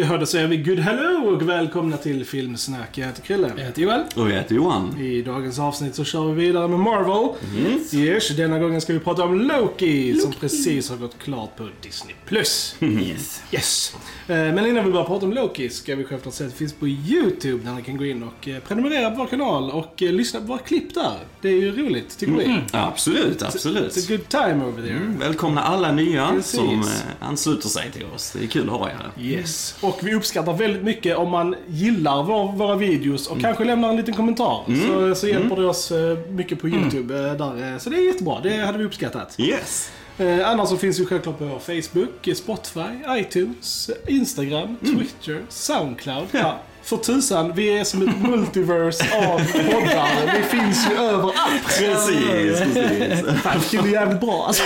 Ja, då säger vi good hello! Och välkomna till Filmsnack. Jag heter Krille. Jag heter Joel. Och jag heter Johan. I dagens avsnitt så kör vi vidare med Marvel. Yes. Yes, denna gången ska vi prata om Loki, som precis har gått klart på Disney+. Plus. Yes. Yes. Eh, Men innan vi börjar prata om Loki ska vi självklart säga att det finns på YouTube där ni kan gå in och eh, prenumerera på vår kanal och eh, lyssna på våra klipp där. Det är ju roligt, tycker vi. Absolut, absolut. It's a good time over there. Mm, välkomna alla nya Precis. som ansluter sig till oss. Det är kul att ha er här. Yes. Och vi uppskattar väldigt mycket om man gillar vår, våra videos Mm. och kanske lämnar en liten kommentar. Så, så hjälper det oss eh, mycket på YouTube. eh, Där, eh, så det är jättebra, det hade vi uppskattat. Yes. Eh, annars så finns vi självklart på Facebook, Spotify, iTunes, Instagram, Mm. Twitter, Soundcloud. Ja. För tusan, vi är som ett multiverse av poddar. Vi finns ju överallt. Precis, precis. Fan, det är jävligt bra alltså.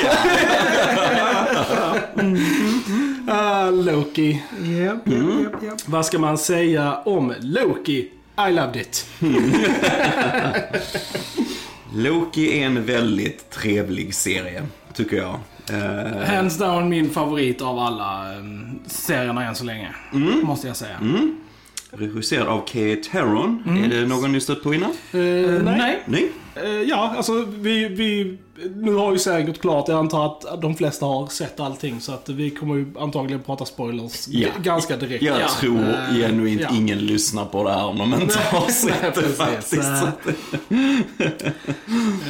Ah, Loki. Japp, Mm. japp, japp. Vad ska man säga om Loki? I loved it. Loki är en väldigt trevlig serie, tycker jag. Eh, Hands down min favorit av alla um, serierna än så länge. Mm. Måste jag säga. Regisserad av Kate Herron. Är det någon ni stött på innan? Eh, Eh, nej. nej. Nej? Eh, ja, alltså vi, vi... Nu har ju serien gått klart. Jag antar att de flesta har sett allting. Så att vi kommer ju antagligen prata spoilers Ja. ganska direkt. Jag Ja. tror Eh, genuint ja. ingen lyssnar på det här om de inte har sett det faktiskt. Eh,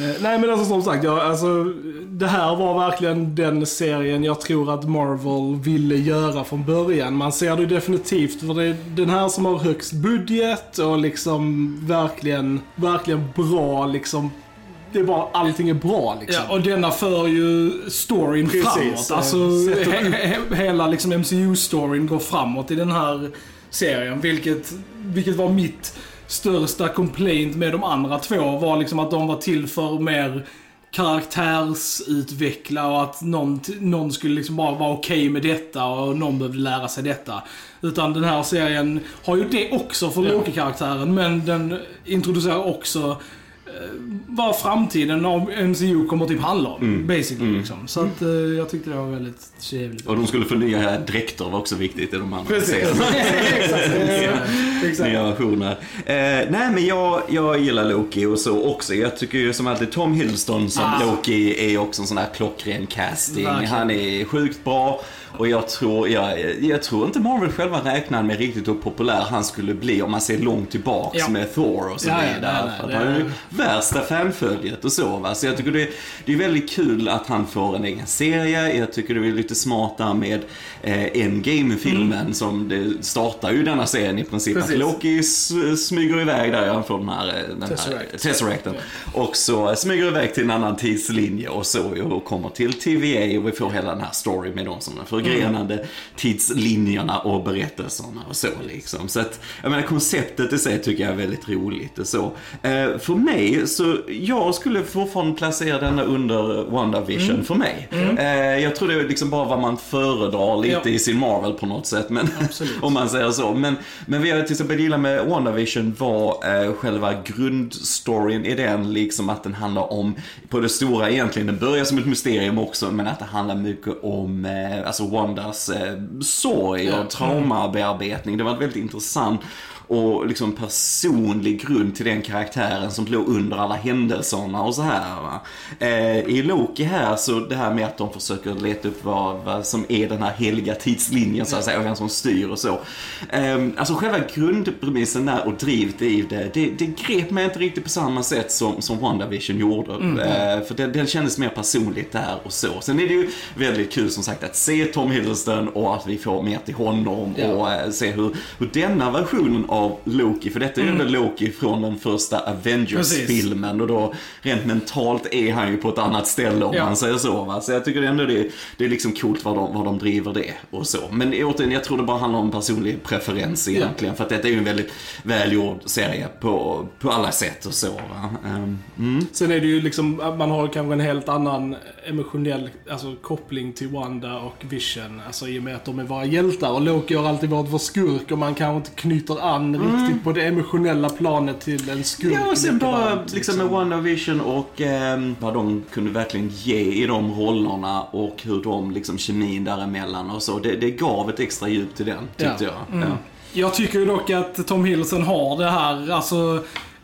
Eh, nej men alltså som sagt, ja, alltså, det här var verkligen den serien jag tror att Marvel ville göra från början. Man ser det ju definitivt för det är den här som har högst budget och liksom verkligen, verkligen bra liksom. Det är bara, allting är bra liksom. Ja, och denna för ju storyn Precis, framåt. Alltså, he he hela liksom MCU-storyn går framåt i den här serien. Vilket, vilket var mitt största complaint med de andra två. Var liksom att de var till för mer karaktärsutveckla och att någon, någon skulle liksom bara vara okej med detta och någon behövde lära sig detta. Utan den här serien har ju det också för Loki-karaktären men den introducerar också vad framtiden av MCU kommer typ handla om. Basically liksom. Så att eh, jag tyckte det var väldigt trevligt. Och de skulle förnya dräkter var också viktigt i de andra Precis. serierna. Nya versioner. Eh, nej men jag, jag gillar Loki och så också. Jag tycker ju som alltid Tom Hiddleston som Ah. Loki är också en sån här klockren casting. Verkligen. Han är sjukt bra. Och jag tror, jag, jag tror inte Marvel själva räknade med riktigt hur populär han skulle bli om man ser långt tillbaks Ja. med Thor och så Ja, ja, vidare. nej, nej, Är värsta fanföljet och så va. Så jag tycker det, det är väldigt kul att han får en egen serie. Jag tycker det är lite smart där med eh, Endgame-filmen som det startar ju denna serien i princip. Precis. Att Loki smyger iväg där han får den här, eh, den Tesseract. här Tesseracten. Och så smyger iväg till en annan tidslinje och så och kommer till TVA och vi får hela den här storyn med de som är förgrenade tidslinjerna och berättelserna och så liksom. Så att, jag menar konceptet i sig tycker jag är väldigt roligt och så. Eh, för mig, så jag skulle fortfarande placera denna under WandaVision för mig. Eh, jag tror det är liksom bara vad man föredrar lite Ja. i sin Marvel på något sätt. Men, om man säger så. Men, men vad jag till exempel gillar med WandaVision var eh, själva grundstoryn i den, liksom att den handlar om, på det stora egentligen, den börjar som ett mysterium också, men att det handlar mycket om eh, alltså Wandas eh, sorg och traumabearbetning. Det var väldigt intressant och liksom personlig grund till den karaktären som låg under alla händelserna och så här. Eh, I Loki här så det här med att de försöker leta upp vad, vad som är den här heliga tidslinjen så att säga och vem som styr och så. Eh, alltså själva grundpremissen där och drivet i det, det, det grep mig inte riktigt på samma sätt som, som WandaVision gjorde. Eh, för den, den kändes mer personligt där och så. Sen är det ju väldigt kul som sagt att se Tom Hiddleston och att vi får mer till honom Ja. och eh, se hur, hur denna versionen av Loki, för detta är ju ändå Loki från den första Avengers-filmen och då rent mentalt är han ju på ett annat ställe om Ja. man säger så. Va? Så jag tycker ändå det, det är liksom coolt vad de, vad de driver det och så. Men återigen, jag tror det bara handlar om personlig preferens egentligen. För att detta är ju en väldigt välgjord serie på, på alla sätt och så. Va? Ehm, mm. Sen är det ju liksom, man har kanske en helt annan emotionell alltså, koppling till Wanda och Vision. Alltså i och med att de är våra hjältar och Loki har alltid varit vår skurk och man kanske inte knyter an han riktigt på det emotionella planet till en skurk. Ja, och sen bara varmt, liksom med WandaVision och eh, vad de kunde verkligen ge i de rollerna och hur de, liksom kemin däremellan och så. Det, det gav ett extra djup till den, tyckte Ja. jag. Ja. Jag tycker dock att Tom Hiddleston har det här, alltså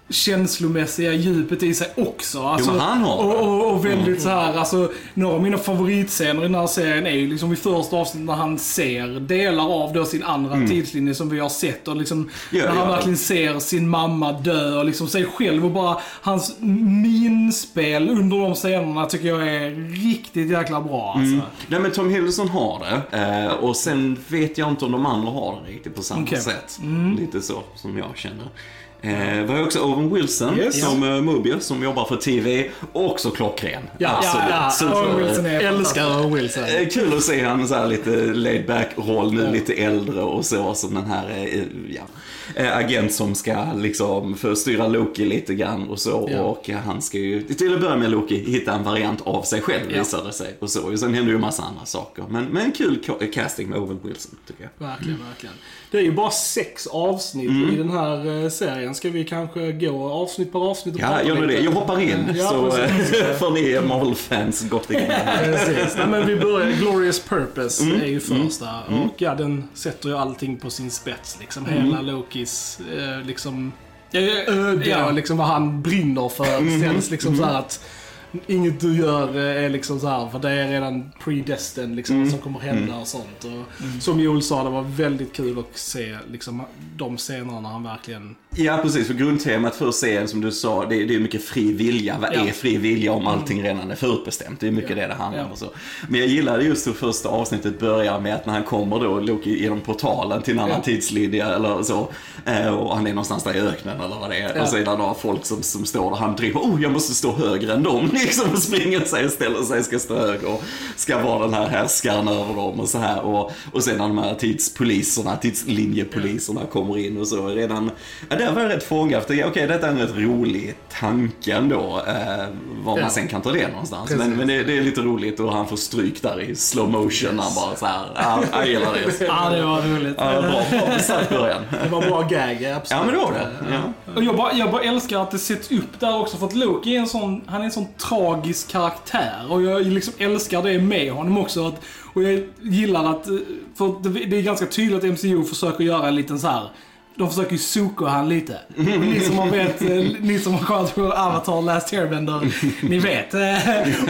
känslomässiga djupet i sig också. Alltså, men han har det. och, och, och väldigt så här, alltså några av mina favoritscener i den här serien är ju liksom i första avsnittet när han ser delar av då sin andra tidslinje som vi har sett och liksom Mm. Ja, när han ja. verkligen ser sin mamma dö och liksom sig själv och bara hans minspel under de scenerna tycker jag är riktigt jäkla bra alltså. Mm. Nej men Tom Hiddleston har det. Eh, och sen vet jag inte om de andra har det riktigt på samma Okej. sätt. Lite så som jag känner. Eh, vi har också Owen Wilson Yes. som uh, Mobius som jobbar för TV. Också klockren. Ja, Absolut. ja, Så- Owen Wilson är Älskar Owen Wilson. Eh, Kul att se han så här lite laid back roll nu, lite äldre och så som den här eh, ja, eh, agent som ska liksom förstyra Loki lite grann och så. Ja. Och han ska ju till att börja med Loki hitta en variant av sig själv Ja. visade sig. Och så. Och sen händer ju en massa andra saker. Men, men en kul ca- casting med Owen Wilson tycker jag. Verkligen, verkligen. Det är ju bara sex avsnitt Mm. i den här eh, serien. Ska vi kanske gå avsnitt per avsnitt och Ja, gör nu det. Jag hoppar in Ja, så eh, får ni Marvel-fans gott igång. Precis. Nej, men vi börjar, Glorious Purpose Mm. är ju första. Och ja, den sätter ju allting på sin spets. Liksom. Mm. Hela Lokis eh, liksom, ja, öde ja. och liksom vad han brinner för. Mm. Känns liksom så här att inget du gör eh, är liksom så här för det är redan predestined liksom Mm. som kommer hända och sånt. Och Som Joel sa, det var väldigt kul att se liksom de scenerna när han verkligen... Ja, precis. För grundtemat för serien, som du sa, det är, det är mycket fri vilja. Vad Ja. är fri vilja om allting redan är förutbestämt? Det är mycket Ja. det det handlar om. Ja. Så. Men jag gillade just hur första avsnittet börjar med att när han kommer då, Loki, genom portalen till en annan Ja. tidslinje eller så. eh, Och han är någonstans där i öknen eller vad det är. Och så är det några folk som, som står där. Han driver, oh jag måste stå högre än dem. Liksom springer sig och ställer sig, ska stå högre och ska vara den här härskaren över dem och så här. Och, och sen när de här tidspoliserna, tidslinjepoliserna kommer in och så. Redan, ja, där var jag rätt fångad. Okej, detta är en rätt rolig tanke ändå. Eh, var man Ja. sen kan ta det någonstans. Precis. Men, men det, det är lite roligt och han får stryk där i slow motion. Han bara så här, ja, jag gillar det. Ja, det var roligt. Ja, bra, bra stark början. Det var bra gag, absolut. Ja, men det var det. Ja. Och jag bara, jag bara älskar att det sätts upp där också för att Loki är en sån, han är en sån tragisk karaktär. Och jag liksom älskar det med honom också. Att, och jag gillar att, eh, för det, det är ganska tydligt att MCU försöker göra en liten så här. De försöker ju soka han lite. Ni som har vet, eh, ni som har kollat på Avatar Last Airbender, ni vet. eh,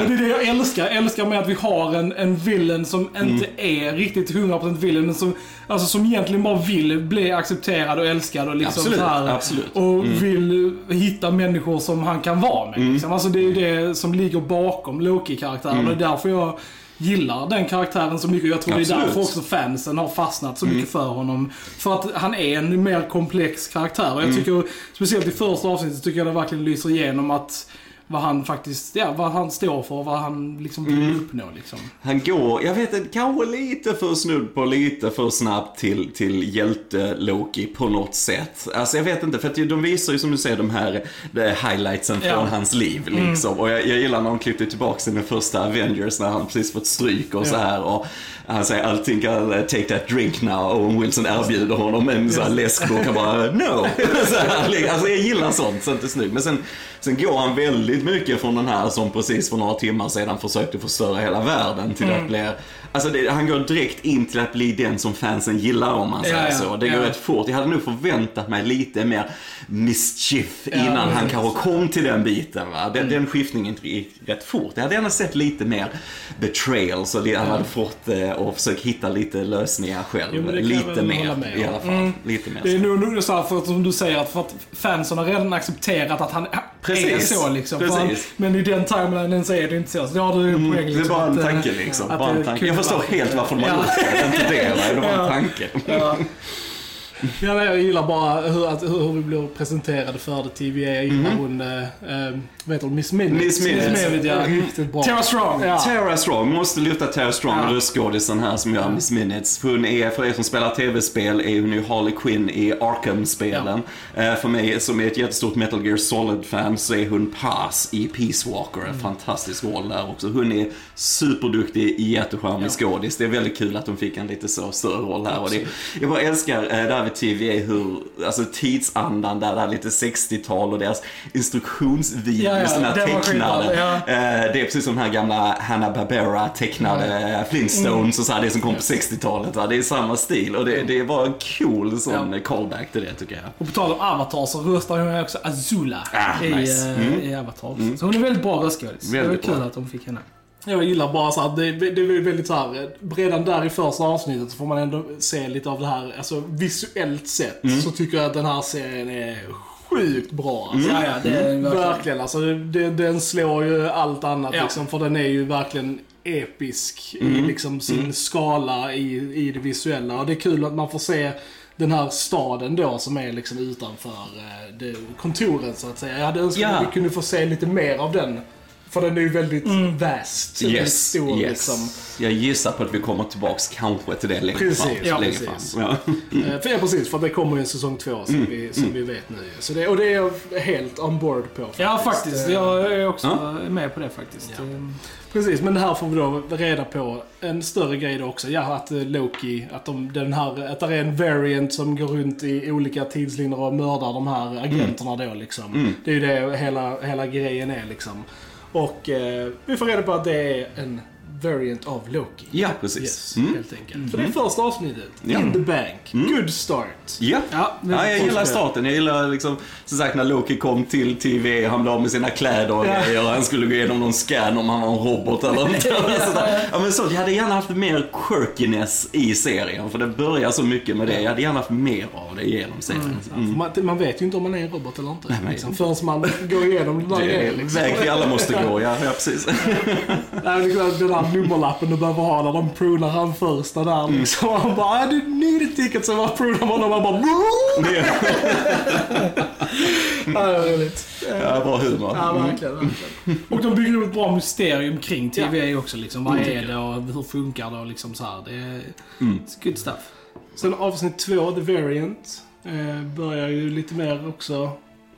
Och det är det jag älskar. Jag älskar med att vi har en, en villain som inte är riktigt 100% villain, men som, alltså, som egentligen bara vill bli accepterad och älskad och liksom Absolut, så här, absolut. och vill hitta människor som han kan vara med. Liksom. Alltså, det är ju det som ligger bakom Loki-karaktären. Och det är därför jag gillar den karaktären så mycket. Jag tror det är Absolut. därför också fansen har fastnat så mycket för honom. För att han är en mer komplex karaktär. Och jag tycker, speciellt i första avsnittet, tycker jag det verkligen lyser igenom att vad han faktiskt, ja, vad han står för och vad han liksom vill uppnå liksom. Han går, jag vet inte, kanske lite för snudd på lite för snabbt till, till hjälte-Loki på något sätt. Alltså jag vet inte, för att de visar ju som du säger de här de highlightsen från Ja. hans liv liksom. Och jag, jag gillar när de klippte tillbaka till den första Avengers när han precis fått stryk och så här. Och han säger I'll think I'll take that drink now. Och Owen Wilson erbjuder honom en sån här läsk och han bara no. här, alltså jag gillar sånt, sånt är snyggt. Men sen, sen går han väldigt mycket från den här som precis för några timmar sedan försökte förstöra hela världen till Mm. att bli Alltså det, han går direkt in till att bli den som fansen gillar om man säger Ja, ja, så. Det går ja. rätt fort. Jag hade nog förväntat mig lite mer mischief innan han precis. kanske kom till den biten. Va? Mm. Den, den skiftningen gick rätt fort. Jag hade gärna sett lite mer betrayal så det, han hade fått eh, och försökt hitta lite lösningar själv. Jo, lite mer i alla fall. Lite mer. Det är nog så här, för att, som du säger, att, för att fansen har redan accepterat att han är Precis. så liksom. Precis. Han, men i den timelinen så är det inte så. Så det har du ju en poäng Det är liksom. bara en att, eh, tanke liksom. att Bara en tanke. Jag förstår helt varför de har gjort det. Det är inte det, det var en tanke. Ja. Ja, nej, jag gillar bara hur, att, hur vi blir presenterade för det TVA. Jag gillar hon, eh, eh, vad heter hon, Miss Minutes. Mhm. Miss Minutes. Miss Minutes, ja. Riktigt bra. Tara Strong. Ja. Tara Strong, måste lyfta Tara Strong, Ja. röstskådisen här som gör Miss Minutes. Hon är, för er som spelar tv-spel, är hon ju Harley Quinn i Arkham-spelen. Eh, för mig som är ett jättestort Metal Gear Solid-fan så är hon Paz i Peace Walker. En fantastisk roll där också. Hon är superduktig, jättecharmig skådis. Det är väldigt kul att hon fick en lite så större roll här. Och det, jag bara älskar, eh, där med TVA hur, alltså tidsandan där, där lite 60-tal och deras instruktionsvideos, Ja, ja, den här det tecknade. ja. Eh, det är precis som den här gamla Hanna-Barbera tecknade Flintstones och så här, det som kom på 60-talet. Va? Det är samma stil och det, det var en cool sån callback till det tycker jag. Och på tal om Avatar så röstar hon också Azula Ah, i, nice. eh, Mm. i Avatar. Så hon är väldigt bra röstskådis. Det var kul bra. att de fick henne. Jag gillar bara så här, det, det är väldigt så här, redan där i första avsnittet så får man ändå se lite av det här, alltså visuellt sett Mm. så tycker jag att den här serien är sjukt bra. Alltså. Ja, ja, det är verkligen. Verkligen, alltså det, den slår ju allt annat Ja. liksom, för den är ju verkligen episk Mm. i liksom sin skala i, i det visuella. Och det är kul att man får se den här staden då som är liksom utanför eh, det, kontoret så att säga. Jag hade önskat Ja. att vi kunde få se lite mer av den. För den är ju väldigt vast, väldigt Yes, stor yes. liksom. Jag gissar på att vi kommer tillbaks kanske till det längre Precis, fram. ja, längre precis. Fram. Ja. Eh, För, ja, precis, för det kommer ju en säsong två som, vi, som vi vet nu. Så det, och det är jag helt on board på. Faktiskt. Ja, faktiskt. Eh, Jag är också Ja. med på det faktiskt. Ja. Eh, Precis, men det här får vi då reda på en större grej då också. Ja, att eh, Loki, att, de, den här, att det är en variant som går runt i olika tidslinjer och mördar de här agenterna då liksom. Det är ju det hela, hela grejen är liksom. Och eh, vi får reda på att det är en variant av Loki. ja, precis. Yes, Mm. helt enkelt. Så det är första avsnittet. Ja. In the bank. Good start. Ja. Ja, det- ja, jag gillar starten. Jag gillar liksom, som sagt när Loki kom till TV, han blev av med sina kläder och Ja. grejer. Han skulle gå igenom någon scan om han var en robot eller inte. Ja, men så, jag hade gärna haft mer quirkiness i serien, för det börjar så mycket med det. Jag hade gärna haft mer av det genom serien. Mm. Man, man vet ju inte om man är en robot eller inte. men- liksom, förrän man går igenom den där Det är grejen. en Liksom. väg vi alla måste gå, ja, ja precis. Nej, den där nummerlappen du behöver ha när de prunar han första där Mm. liksom. Han bara, du need a ticket, så bara prunar man och man bara, ja, det är roligt. Ja, bra humor. Ja, verkligen, verkligen. Och de bygger upp ett bra mysterium kring TVA också. Liksom. Vad är det och hur funkar det och liksom så här. Det är Mm. good stuff. Sen avsnitt två, The Variant, eh, börjar ju lite mer också.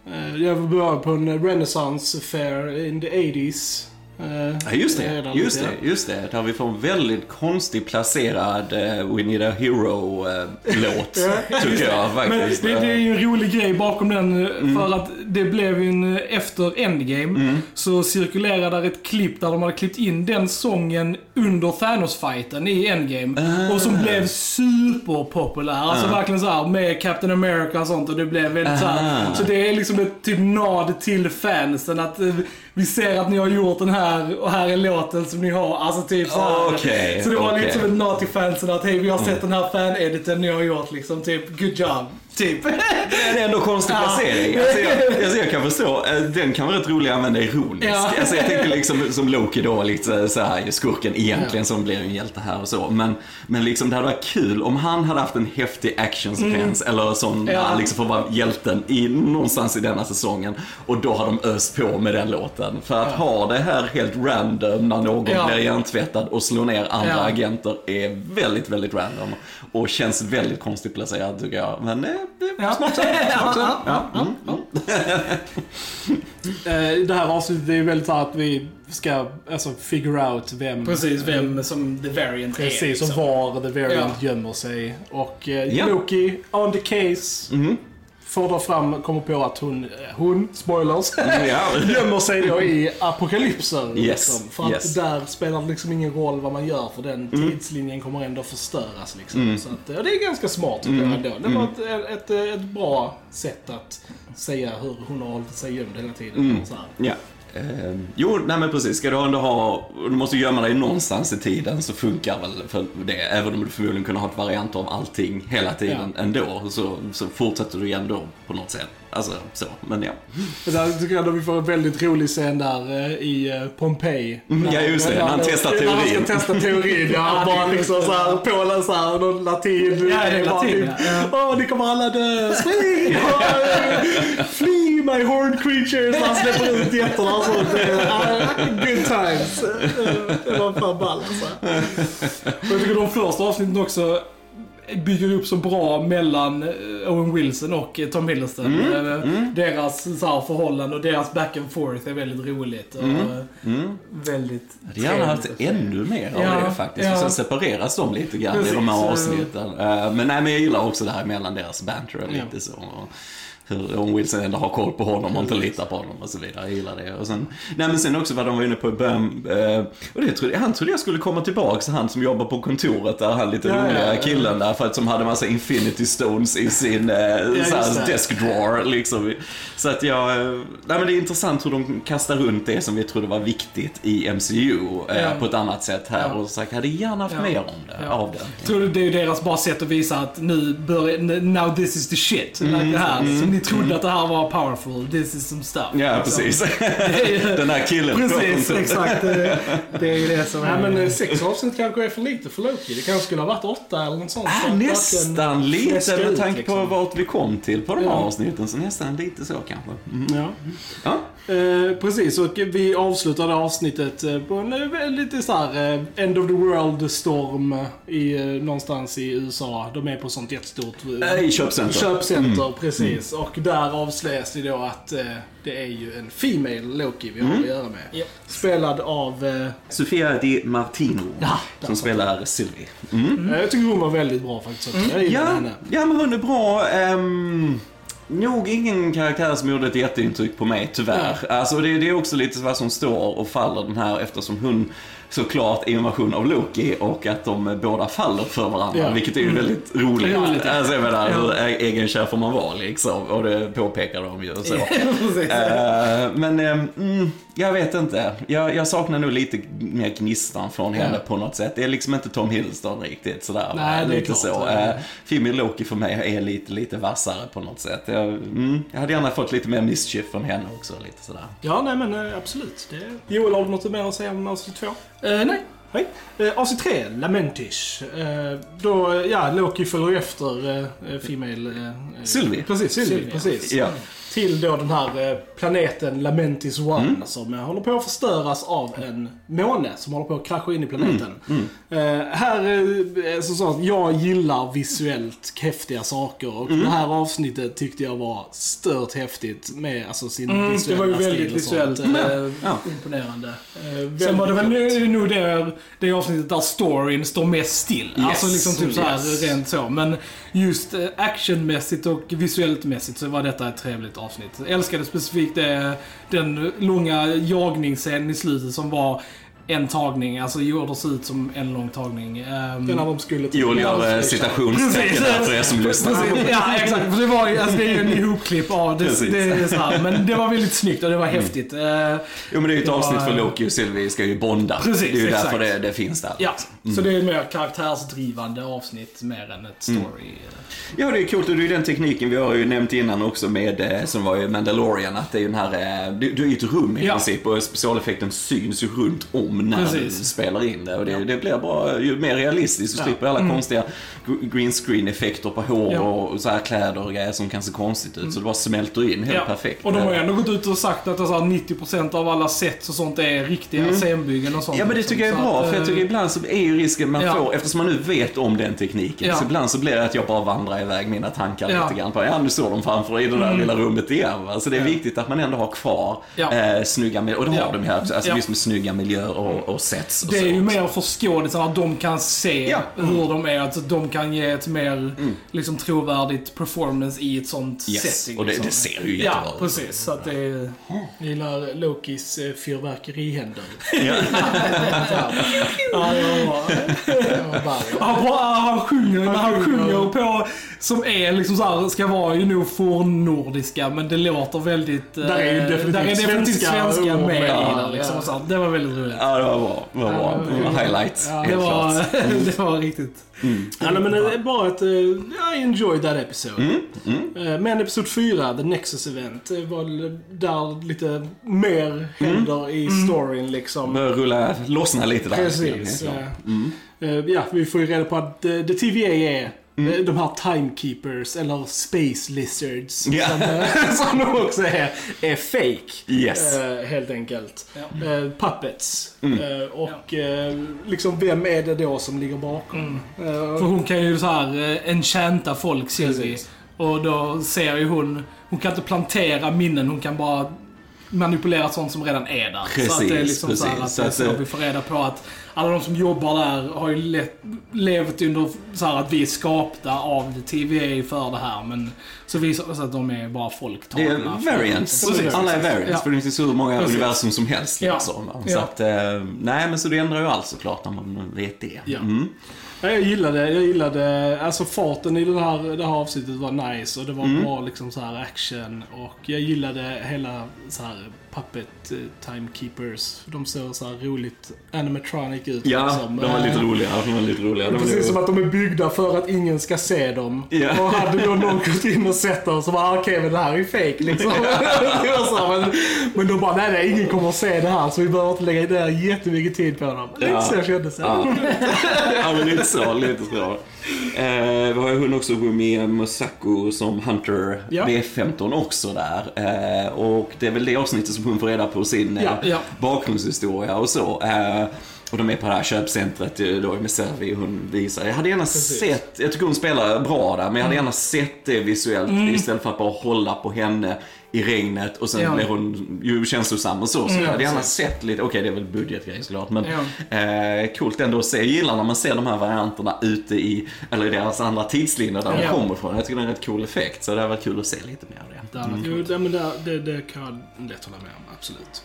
Eh, jag börjar på en Renaissance fair in the 80s. Eh, Ja, just det, just det, just det. Där vi får en väldigt konstigt placerad uh, We Need a Hero-låt, tycker jag Men faktiskt. det, det är ju en rolig grej bakom den Mm. för att det blev ju en, efter Endgame så cirkulerade där ett klipp där de hade klippt in den sången under Thanos-fighten i Endgame. Ah. Och som blev superpopulär. Alltså verkligen så här med Captain America och sånt och det blev väldigt så här. Aha. Så det är liksom ett typ nod till fansen att eh, vi ser att ni har gjort den här och här är låten som ni har. Alltså typ så här. Okej, Så det var okej. lite som ett nod till fansen att hej vi har sett den här fan-editen ni har gjort liksom. Typ good job. Typ. Det är ändå konstig Ja. placering. Alltså jag, alltså jag kan förstå, eh, den kan vara rätt rolig att använda ironiskt. Ja. Alltså jag tänker liksom som Loki då, lite så här skurken egentligen som blir en hjälte här och så. Men, men liksom det hade varit kul om han hade haft en häftig actionsekvens eller sån, Mm. Ja. liksom för att vara hjälten i, någonstans i denna säsongen. Och då har de öst på med den låten. För att ha det här helt random när någon Ja. blir hjärntvättad och slår ner andra Ja. agenter är väldigt, väldigt random. Och känns väldigt konstigt placerad tycker jag. Men det. Ja. Mm. Eh, det här avsnittet är ju väldigt så att vi ska alltså figure out vem... Precis, vem som the variant är. Precis, och liksom. var The Variant Ja. gömmer sig. Och eh. Loki, on the case, Mhm. Får då fram, kommer på att hon, eh, hon spoilers, gömmer sig då i apokalypsen. Yes, Liksom, för att yes. där spelar det liksom ingen roll vad man gör, för den tidslinjen kommer ändå förstöras. Liksom. Så att, eh, det är ganska smart tycker jag ändå. Det var ett, ett, ett, ett bra sätt att säga hur hon har hållit sig gömd hela tiden. Så här. Ja. Eh, jo, nej men precis. Ska du ändå ha, du måste gömma dig någonstans i tiden så funkar väl för det. Även om du förmodligen kunde ha ett variant av allting hela tiden ändå. Så, så fortsätter du ändå på något sätt. Alltså så, men ja. Men där tycker jag att vi får en väldigt rolig scen där eh, i eh, Pompeji. Mm, ja, just det. När han testar När han teorin. ska testa teorin, ja. bara liksom såhär, på så här, någon latin. Ja, det är latin, typ, ja. Åh, ni kommer alla dö. Spring! Flee my horned creatures. Han släpper ut getterna och sånt. Good times. Det var fan ball alltså. Jag tycker de första avsnitten också bygger upp så bra mellan eh, Owen Wilson och eh, Tom Hiddleston. Mm, Eh, Deras så här, förhållande och deras back and forth är väldigt roligt. Och, eh, Väldigt Jag hade gärna haft ännu mer av Ja, det faktiskt. ja. Och sen separeras de lite grann Precis, i de här avsnitten. Men nej, men jag gillar också det här mellan deras banter och Ja. lite så. Hur Owen Wilson ändå har koll på honom och inte litar på honom och så vidare. Jag gillar det. Och sen, nej men sen också vad de var inne på i början. eh, Och det trodde, han trodde jag skulle komma tillbaka, han som jobbar på kontoret där, han lite Ja, ja, roliga ja. killen där. För att som hade massa infinity stones i sin eh, det. desk drawer liksom. Så att jag, eh, nej men det är intressant hur de kastar runt det som vi trodde var viktigt i MCU eh, Ja. på ett annat sätt här. Ja. Och sagt, hade gärna haft Ja. mer om det, Ja. av det. Tror det är deras bara sätt att visa att nu börjar, now this is the shit. Mm, like det här. Ni trodde att det här var powerful, this is some stuff. Ja, Liksom. precis. ju- Den här killen. Precis, exakt. Det, det är ju det som är... men eh, sex avsnitt kanske är för lite för Loki. Det kanske skulle ha varit åtta eller något sånt. Äh, för att nästan lite med tanke på liksom. vart vi kom till på de här Ja. avsnitten. Så nästan lite så kanske. Mm. Ja. Ja. Eh, precis, och vi avslutade avsnittet eh, på en eh, lite så här eh, End of the World-storm i, eh, någonstans i USA. De är på sånt jättestort eh, I köpcenter. köpcenter, precis. Och där avslöjas det då att det är ju en Female Loki vi har att göra med. Japp. Spelad av... Eh, Sofia Di Martino. Ja, som spelar Sylvie. Mm. eh, Jag tycker hon var väldigt bra faktiskt. Jag Ja, henne. ja, men hon är bra. Ehm, nog ingen karaktär som gjorde ett jätteintryck på mig, tyvärr. Alltså det, det är också lite vad som står och faller den här eftersom hon såklart är en version av Loki och att de båda faller för varandra, Ja. vilket är ju väldigt roligt. Roligt, ja. Alltså jag menar, hur egenkär får man vara liksom, och det påpekar de ju. Så. Eh, men eh, mm, jag vet inte. Jag, jag saknar nog lite mer gnistan från henne Ja. på något sätt. Det är liksom inte Tom Hiddleston riktigt sådär. Nej, det är lite klart. så. Uh, Female Loki för mig är lite, lite vassare på något sätt. Jag, mm, jag hade gärna fått lite mer mischief från henne också. Lite sådär. Ja, nej men eh, absolut. Det... Joel, har du något mer att säga om avsnitt två? Eh, nej. Nej. Eh, avsnitt 3, Lamentish. Eh, då, eh, ja, Loki följer efter eh, eh, Female... Eh, eh, Sylvie. Precis, Sylvie. Sylvie, precis. Ja. Till då den här eh, planeten Lamentis One Mm. som eh, håller på att förstöras av en måne som håller på att krascha in i planeten. Mm, här, eh, så så att jag gillar visuellt häftiga saker och Mm. det här avsnittet tyckte jag var stört häftigt med alltså, sin Mm, det visuella var ju väldigt visuellt eh, Ja. imponerande. eh, Sen var det väl nog det, det avsnittet där storyn står mest still. Yes, Alltså liksom typ så här yes. rent så. Men just eh, actionmässigt och visuellt mässigt så var detta ett trevligt avsnitt. Jag älskade specifikt det, den långa jagningsscenen i slutet som var en tagning, alltså gjorde se ut som en lång tagning. Ehm, Det är när de skulle till Joel gör eh, citationstecken för er som lyssnar. Precis, ja exakt. För det, var, ju- alltså, det är ju en ihopklipp av det. Precis. det är så här, men det var väldigt snyggt och det var häftigt. Eh, Jo men det är ju ett avsnitt för eh, Loki och Sylvie ska ju bonda. Precis, det är ju exakt. därför det, det finns där. ja, så det är mer karaktärsdrivande avsnitt mer än ett story. Ja, det är coolt och det är ju den tekniken vi har ju nämnt innan också med, eh, som var ju Mandalorian, att det är ju den här, eh, du, du är ju ett rum i Ja. princip och specialeffekten syns ju runt om när Precis. du spelar in det. Och det, Ja. det blir bara ju mer realistiskt, du Ja. slipper alla konstiga gr- green screen effekter på hår Ja. och så här kläder och grejer som kan se konstigt ut. Så det bara smälter in helt perfekt. Och de har ju ändå gått ut och sagt att alltså, 90% av alla sets och sånt är riktiga scenbyggen och sånt. Ja men det liksom. tycker jag är bra, för jag eh, tycker ibland så är ju risken man Ja. får, eftersom man nu vet om den tekniken, Ja. så ibland så blir det att jag bara vandrar iväg mina tankar Ja. lite grann på, ja nu står de framför i det där lilla rummet igen va. Så det är Ja. viktigt att man ändå har kvar Ja. eh, snygga miljöer, och det har Ja. de här också, alltså Ja. just med snygga miljöer och, och sets och Det är så. ju mer för skådisarna, att de kan se Ja. Mm. hur de är. Att de kan ge ett mer liksom, trovärdigt performance i ett sånt Yes, setting. och det, liksom. det ser ju jättebra Ja, ut. precis. Så att det är... Jag gillar Lokis eh, fyrverkerihänder. Ja. Ja, Han, bara, han sjunger, han Han sjunger. på, som är liksom så här, ska vara ju nog fornnordiska, men det låter väldigt... eh, Där är ju definitivt där är definitivt svenska svenska med i Ja, den. Liksom, ja. så här, det var väldigt roligt. Ja, det var bra. Det var bra. Det var highlights, Ja, Det helt var, klart. det var riktigt... Ja, nej, men det är bara att... Uh, I enjoyed that episode. Mm, Eh, men episod 4, The Nexus Event, eh, var där lite mer händer i storyn liksom. Börjar rulla, lossna lite där. Precis. klart. eh, eh, ja, vi får ju reda på att eh, The TVA är Eh, De här timekeepers, eller space lizards, Ja. som, som de också är, är fake. Yes. Eh, helt enkelt. Ja. Eh, puppets. Mm. Eh, och liksom, vem är det då som ligger bakom? För Eh, hon kan ju så här enchanta folk, Sylvie. Precis. Och då ser ju hon, hon kan inte plantera minnen, hon kan bara manipulera sånt som redan är där. så att det är Precis, liksom så här precis. att Så att, så vi får reda på att alla de som jobbar där har ju let, levt under så här att vi är skapta av TVA för det här. Men så visar det sig att de är bara folk Det är variants. Precis. Alla är variants, Ja. för det finns hur många Precis. universum som helst. Ja. Liksom. Så Ja. att, eh, nej men så det ändrar ju allt såklart när man vet det. Ja. Mm. Ja, jag gillade, jag gillade, alltså farten i den här, det här avsnittet var nice och det var Mm. bra liksom så här action och jag gillade hela så här puppet eh, timekeepers. De ser så roligt animatronic ut Ja, liksom. de var lite Eh, roliga. De var lite roliga. De Precis lite- som att de är byggda för att ingen ska se dem. Ja. Och hade då någon gått in och sett dem så bara, ah, okej men det här är ju fake liksom. Var så, men, men de bara, nej nej ingen kommer att se det här så vi behöver inte lägga ner jättemycket tid på dem. Lite Ja. så kändes det. Ja. ja, men lite så. Lite så. Eh, vi har ju hon också Rumi Musako som Hunter Ja. B15 också där. Eh, och det är väl det avsnittet som hon får reda på sin eh, Ja, ja. bakgrundshistoria och så. Eh, och de är på det här köpcentret då med Selvi hon visar. Jag hade gärna Precis. sett, jag tycker hon spelar bra där, men jag hade gärna sett det visuellt istället för att bara hålla på henne i regnet och sen Ja. blir hon ju känslosam och så. Så jag hade gärna sett lite, okej det är väl budgetgrej såklart, men Ja. eh, coolt ändå att se. Jag gillar när man ser de här varianterna ute i, eller i deras andra tidslinjer där de Ja. kommer ifrån. Jag tycker det är en rätt cool effekt, så det hade varit kul att se lite mer av det. Varit Jo, det, men det, det, det kan jag lätt hålla med om, absolut.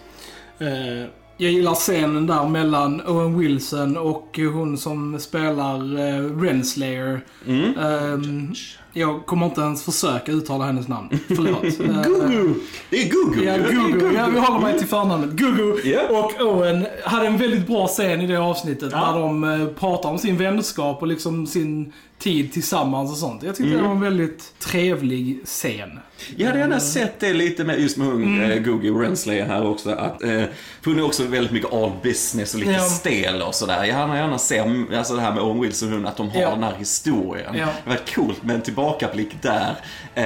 Eh, Jag gillar scenen där mellan Owen Wilson och hon som spelar uh, Renslayer. Mm. Ehm, jag kommer inte ens försöka uttala hennes namn. Förlåt. Eh, Gugu! Det är Gugu! Ja, Gugu. Ja, vi håller mig till förnamnet. Gugu Ja. och Owen hade en väldigt bra scen i det avsnittet. Ja. Där de eh, pratar om sin vänskap och liksom sin tid tillsammans och sånt. Jag tyckte Mm. det var en väldigt trevlig scen. Jag hade gärna sett det lite med, just med hon Mm. eh, Gugi Renslayer här också. Att, eh, för hon är också väldigt mycket all business och lite Ja. stel och sådär. Jag hade gärna se mm, alltså det här med Owen Wilson hon, att de har Ja. den här historien. Ja. Det var coolt med en tillbakablick där. Eh,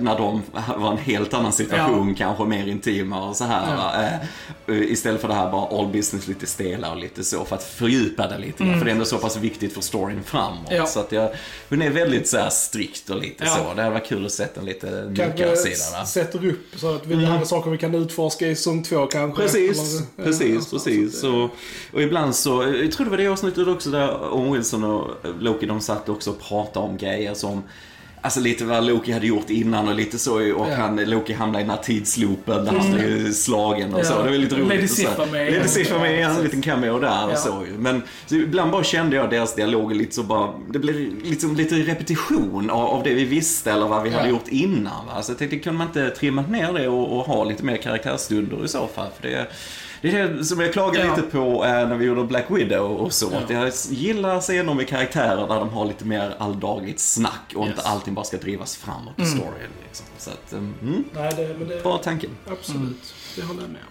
när de var en helt annan situation, kanske mer intima och så här. Ja. Eh, istället för det här bara all business, lite stela och lite så. För att fördjupa det lite grann. För det är ändå så pass viktigt för storyn framåt. Mm. Ja. Så att jag, hon är väldigt så här strikt och lite Ja. så. Det hade varit kul att se en lite mjukare kanske sida. Va? sätter upp så att vi mm. har saker vi kan utforska i säsong två kanske. Precis, Eller- precis, ja, precis. Så, och ibland så, jag tror det var det avsnittet också där Owen Wilson och Loki de satt också och pratade om grejer som Alltså lite vad Loki hade gjort innan och lite så och Ja. han, Loki hamnade i den här tidsloopen där han blev slagen och Ja. så. Det var lite roligt. Lady. Sif var med. Lady Sif var med, en liten cameo där Ja. och så. Men så ibland bara kände jag deras dialoger lite så bara, det blev liksom lite repetition av, av det vi visste eller vad vi hade gjort innan. Va? Så jag tänkte, kunde man inte trimmat ner det och, och ha lite mer karaktärsstunder i så fall? För det, det är det som jag klagade Ja. lite på eh, när vi gjorde Black Widow och så. Att jag gillar scener med karaktärer där de har lite mer alldagligt snack och inte Yes. allting bara ska drivas framåt i storyn. Liksom. Så att, um, mm, Nej, det, men det, bra tanke. absolut. Det håller jag med om.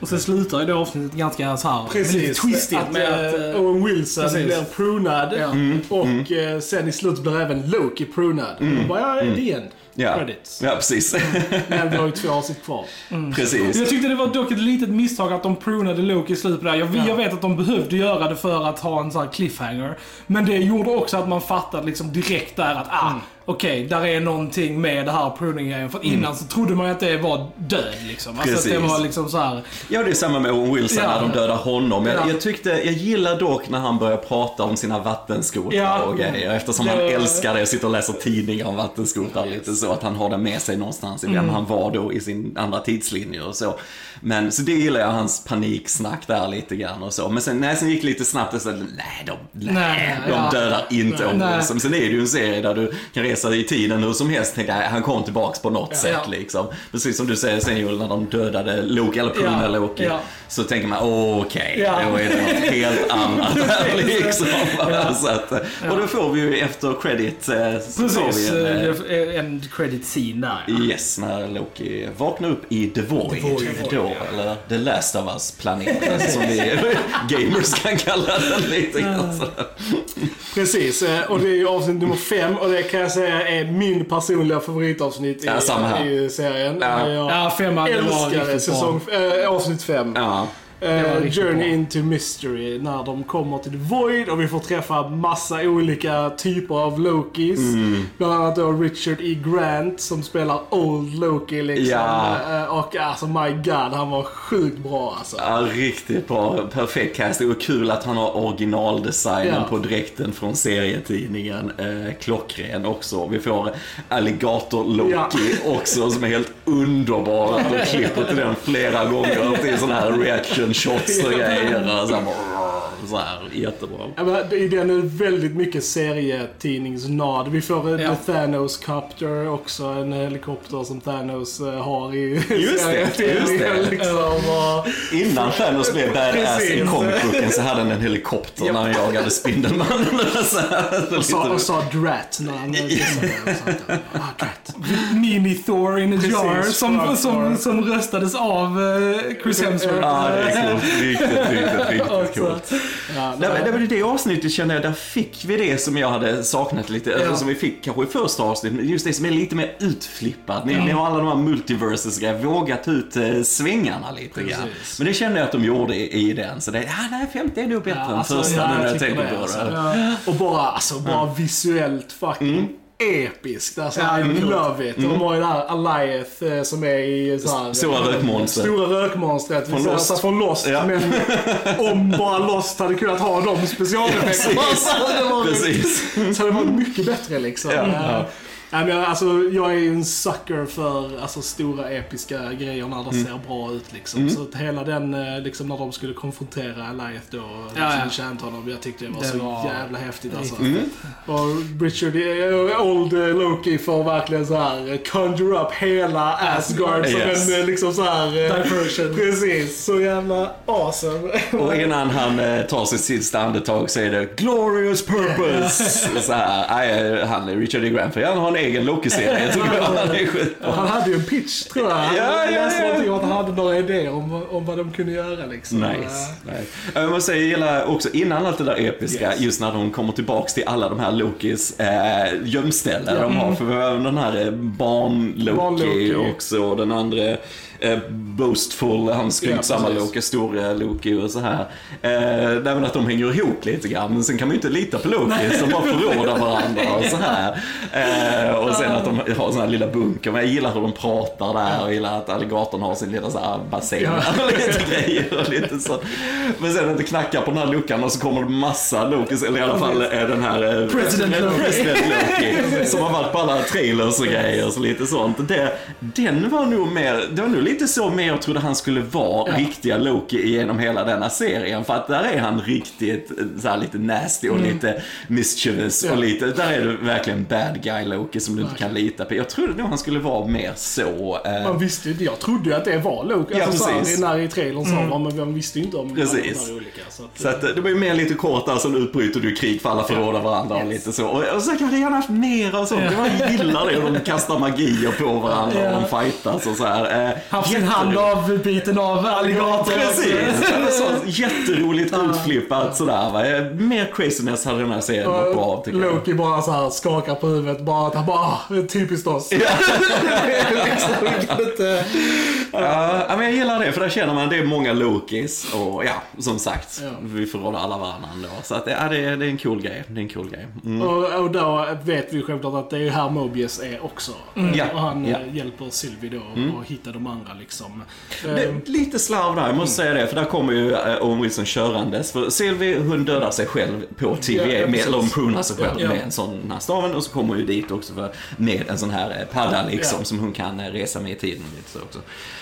Och sen slutar ju det avsnittet ganska så här, med lite Precis. twistigt att, med att... eh, eh, Owen Wilson precis. blir prunad. Ja. Och eh, sen i slutet blir även Loki prunad. Och bara, ja, the end. Ja, Credits. ja precis. Men vi har ju två avsnitt kvar. precis. Jag tyckte det var dock ett litet misstag att de prunade Loki i slutet där. Jag, jag vet att de behövde göra det för att ha en sån här cliffhanger. Men det gjorde också att man fattade liksom direkt där att ah, okej, där är någonting med det här pruning-grejen. För innan så trodde man ju att det var död liksom. Alltså att det Precis. var liksom så här. Ja, det är samma med Owen Wilson Ja. när de dödar honom. Jag, Ja. jag tyckte, jag gillar dock när han börjar prata om sina vattenskotrar Ja. och grejer. Eftersom han Det- älskar det och sitter och läser tidningar om vattenskotrar lite så. Att han har det med sig någonstans i vem Mm. han var då i sin andra tidslinje och så. Men så det gillar jag, hans paniksnack där lite grann och så. Men sen, nej, sen gick det lite snabbt och så, nej, de, nej, Nej, de dödar inte Owen. Wilson. Sen är det ju en serie där du kan resa i tiden hur som helst. Tänka, nej, han kom tillbaks på något sätt Ja. liksom. Precis som du säger sen Joel, när de dödade Loki, eller prunade Ja. Loki. Ja. Så tänker man, okej, Ja. då är det något helt annat här liksom. Ja. Så att, och då får vi ju efter credit, eh, Precis, en, eh, eh, en credit scene där. ja. Yes, när Loki vaknar upp i The Void. The Void, då, ja. eller The Last of Us-planeten som vi gamers kan kalla den lite grann. Precis, och det är ju avsnitt nummer fem och det kan jag säga är min personliga favoritavsnitt i, Ja, här. i serien. Ja. Jag Ja, femman, det var älskar riktigt säsong, äh, avsnitt fem. Ja, Det Eh, Journey bra. into Mystery, när de kommer till The Void och vi får träffa massa olika typer av Lokis. Mm. Bland annat då Richard E. Grant som spelar Old Loki liksom. Ja. Eh, Och alltså my god, han var sjukt bra alltså. ja, riktigt bra. Perfekt casting och kul att han har originaldesignen Ja. på dräkten från serietidningen. Eh, klockren också. Vi får Alligator-Loki också som är helt underbar. De klipper till den flera gånger till sådana här reaction shots och grejer. Så här, jättebra. Ja, men I den är väldigt mycket serietidningsnad. Vi får Ja. ja. The Thanos Copter också, en helikopter som Thanos eh, har i Just det, just det. serietidningen, Liksom, Innan Thanos blev badass i comicbooken så hade han en helikopter när han jagade Spindelmannen. Och, sa, och sa Drat när han där. Ah, Drat. Mini-Thor in a Precis, jar som, Thor. som, som röstades av eh, Chris Hemsworth. Ja, det är coolt. Riktigt, riktigt, riktigt Alltså. coolt. Ja, Det, var- det det avsnittet kände jag, där fick vi det som jag hade saknat lite. Eller Ja. som vi fick kanske i första avsnittet, just det som är lite mer utflippat. Ni, ni har alla de här multiverses grejer, vågat ut eh, svängarna lite grann. Men det kände jag att de gjorde i, i den. Så det, ja, nej, femte är nog bättre än alltså, första ja, när jag tycker tänker på alltså. det. Ja. Och bara, alltså, bara visuellt fucking episkt. Alltså, Ja, I love it. Och de har ju det här Allieth eh, som är i så här, Stora rökmonster. Stora rökmonstret. Från Från Lost. Lost. Från Lost. Ja. Men om bara Lost hade kunnat ha de specialeffekterna Precis. så hade det varit, Precis. så hade det varit mycket bättre liksom. Ja, Eh, ja. Nej, men alltså, jag är ju en sucker för alltså, stora episka grejer när det ser bra ut. Liksom. Så att hela den, eh, liksom, när de skulle konfrontera Allieth då och Ja, liksom, ja. honom. Jag tyckte det var Det så var jävla häftigt alltså. Mm. Och Richard, Old eh, Loki får verkligen så här eh, conjure up hela Asgard som Yes. en liksom så här Diversion. Precis, så jävla awesome. Och innan han tar sitt sista andetag så är det glorious purpose. Så här, han är Richard E. Grant, för han har en egen Loki-serie tycker jag. Han är. Han hade ju en pitch tror jag. Han Ja, ja, ja. att han hade några idéer om, om vad de kunde göra liksom. Nice. nice. Jag måste säga, jag gillar också innan allt det där episka, Yes. just när de kommer tillbaks till alla de här Lokis eh, gömställen de har. För vi har den här eh, barn-Loki Barn-Loki. också, och den andra eh, boastful, han skrytsamma Ja. Loki, stora Loki och så här. Eh, där men att de hänger ihop lite grann, men sen kan man ju inte lita på Loki som bara förråder varandra och så här. Eh, och sen att de har sån här lilla bunker, men jag gillar hur de pratar där och gillar att alligatorn har sin lilla så här bassäng och lite grejer och lite så. Men sen att det knackar på den här luckan och så kommer det massa Lokis, eller i alla fall är den här eh, President Loki. President Loki som har varit på alla trailers och grejer så lite sånt. Det, den var nog mer, det var nog lite så mer jag trodde han skulle vara Ja. riktiga Loki genom hela denna serien. För att där är han riktigt eh, så här lite nasty och lite mischievous Ja. och lite, där är det verkligen bad guy Loki som du inte kan lita på. Jag trodde nog han skulle vara mer så. eh, Man visste ju inte, jag trodde ju att det var Loki. Ja, alltså, så precis. här, när i trailern sa man, men man visste ju inte om Precis. de olika. Så att, Så att, eh, det var ju mer lite kort där, sen utbryter du krig för alla förråder varandra och lite så. Och, och så jag hade gärna haft mer och sånt. Jag gillar det de kastar magier på varandra och de fightas och så här. Eh, sin jätteroligt. hand avbiten av alligatorn. Precis! Så jätteroligt utflippat sådär va. Eh, Mer craziness hade den här serien varit bra tycker jag. Loki bara så här skakar på huvudet. Bara att han bara, ah, typiskt oss. Ja, men jag gillar det för där känner man det är många Lokis och ja, som sagt, Ja. vi förråder alla varandra ändå. Så att, ja, det, är, det är en cool grej. Det är en cool grej. Mm. Och, och då vet vi självklart att det är här Mobius är också. Ja, Och han ja. eh, hjälper Sylvie då och hitta de andra liksom. Det, Eh, lite slarv där, jag måste säga det. För där kommer ju eh, Owen Wilson körandes. För Sylvie, hon dödar sig själv på TVA. Ja, med, eller hon prunar sig själv med en sån här staven. Och så kommer hon ju dit också för, med en sån här padda liksom. Som hon kan resa med i tiden. Lite så också.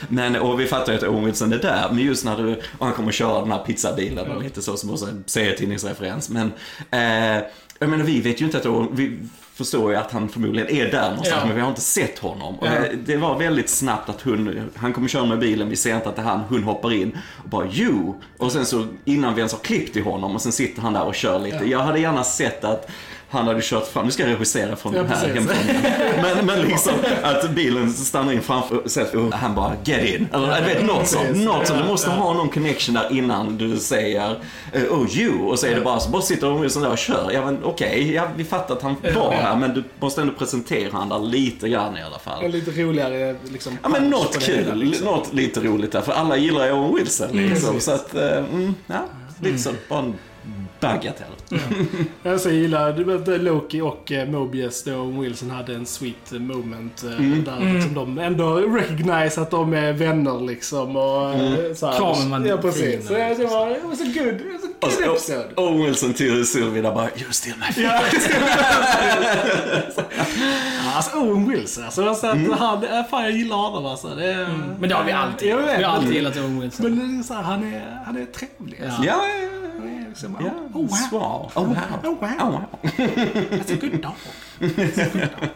Men, och vi fattar ju att Owen Wilson är där. Men just när du, och han kommer köra den här pizzabilen och lite så som också en serietidningsreferens. Men, eh, jag menar vi vet ju inte att Owen, vi, förstår ju att han förmodligen är där någonstans, Ja. men vi har inte sett honom. Ja. det, det var väldigt snabbt att hon, han kommer köra med bilen, vi ser inte att det är han, hon hoppar in och bara you. Och sen så innan vi ens har klippt till honom och sen sitter han där och kör lite. Jag hade gärna sett att han hade kört fram, nu ska jag regissera från Ja, den här hemfronten. Men, men liksom att bilen stannar in framför sig och han bara get in. Eller jag vet något sånt. Något sånt. Du Ja, måste ja. ha någon connection där innan du säger oh you. Och så är det bara så, bara sitter de sån där och kör. Ja men okej, ja, vi fattar att han var här men du måste ändå presentera han där lite grann i alla fall. En lite roligare liksom, Ja men något kul, hela, liksom. något lite roligt där. För alla gillar ju Owen Wilson liksom. precis. så att, eh, mm, ja, lite så. Bara en bagatell. Jag så gillar Loki och eh, Mobius då Wilson hade en sweet moment eh, Mm. där liksom de ändå recognize att de är vänner liksom och mm. så här, Kramen man Ja fin, precis. Så det, det var, it was a good, it was a Och good så- episode. Owen Wilson till Sylvie där bara, you're still my. Ja, alltså Owen Wilson alltså. alltså att Mm. han, fan jag gillar honom alltså. Det, är- Men det har vi alltid. Jag vet, vi har alltid gillat Owen Wilson. Men det är så här, han, är, han är trevlig. Alltså. Ja, ja, ja. Är liksom, Ja, oh, wow. svar. Oh wow. Oh, wow. Oh wow. That's a good dog. That's a good dog.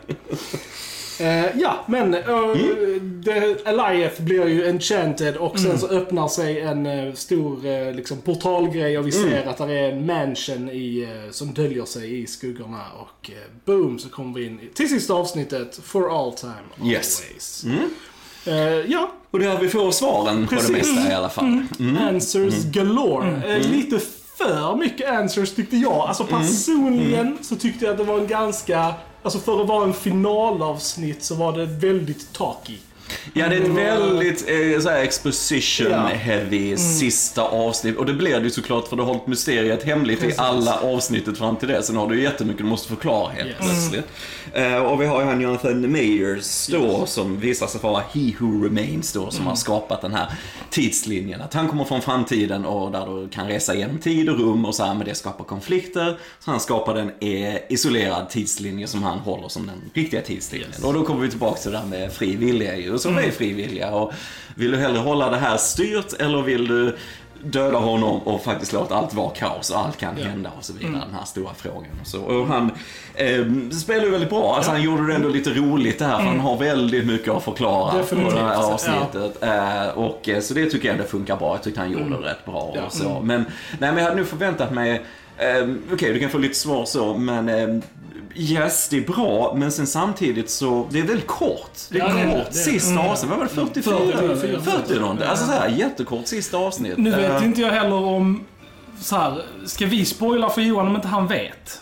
Eh, ja, men uh, det- Eliath blir ju enchanted och sen så öppnar sig en eh, stor eh, liksom, portalgrej och vi ser att det är en mansion i, eh, som döljer sig i skuggorna och eh, boom så kommer vi in till sista avsnittet for all time Yes. always. Eh, ja, Och där vi får svaren på det Precis. mesta i alla fall. Mm. answers galore. Eh, lite för mycket answers tyckte jag. Alltså personligen så tyckte jag att det var en ganska... Alltså för att vara en finalavsnitt så var det väldigt talky. Ja, det är ett väldigt eh, så här exposition Ja. heavy sista avsnitt. Och det blir det ju såklart för du har hållit mysteriet hemligt Precis. i alla avsnittet fram till det. Sen har du ju jättemycket du måste förklara helt Yes. plötsligt. Eh, och vi har ju han Jonathan Mayers då som visar sig vara He Who Remains då som har skapat den här tidslinjen. Att han kommer från framtiden och där du kan resa genom tid och rum och så här, men det skapar konflikter. Så han skapade en eh, isolerad tidslinje som han håller som den riktiga tidslinjen. Och då kommer vi tillbaka till det där med fri vilja ju. Och så är fri vilja. Och vill du hellre hålla det här styrt eller vill du döda honom och faktiskt låta allt vara kaos och allt kan hända och så vidare. Den här stora frågan. Och, så. och han eh, spelar ju väldigt bra. Alltså han gjorde det ändå lite roligt det här för han har väldigt mycket att förklara på Definitivt. det här avsnittet. Eh, och, eh, så det tycker jag ändå funkar bra. Jag tyckte han gjorde det rätt bra. Ja. Och så. Men, nej, men jag hade nu förväntat mig eh, Okej, du kan få lite svar så, men eh, Yes, det är bra, men sen samtidigt så, det är väldigt kort. Det är Ja, kort. det det. Sista avsnittet, vad var det? 44? 44, 40 någonting. Alltså så här, jättekort sista avsnitt. Nu vet Eh, inte jag heller om... Så här, ska vi spoila för Johan om inte han vet?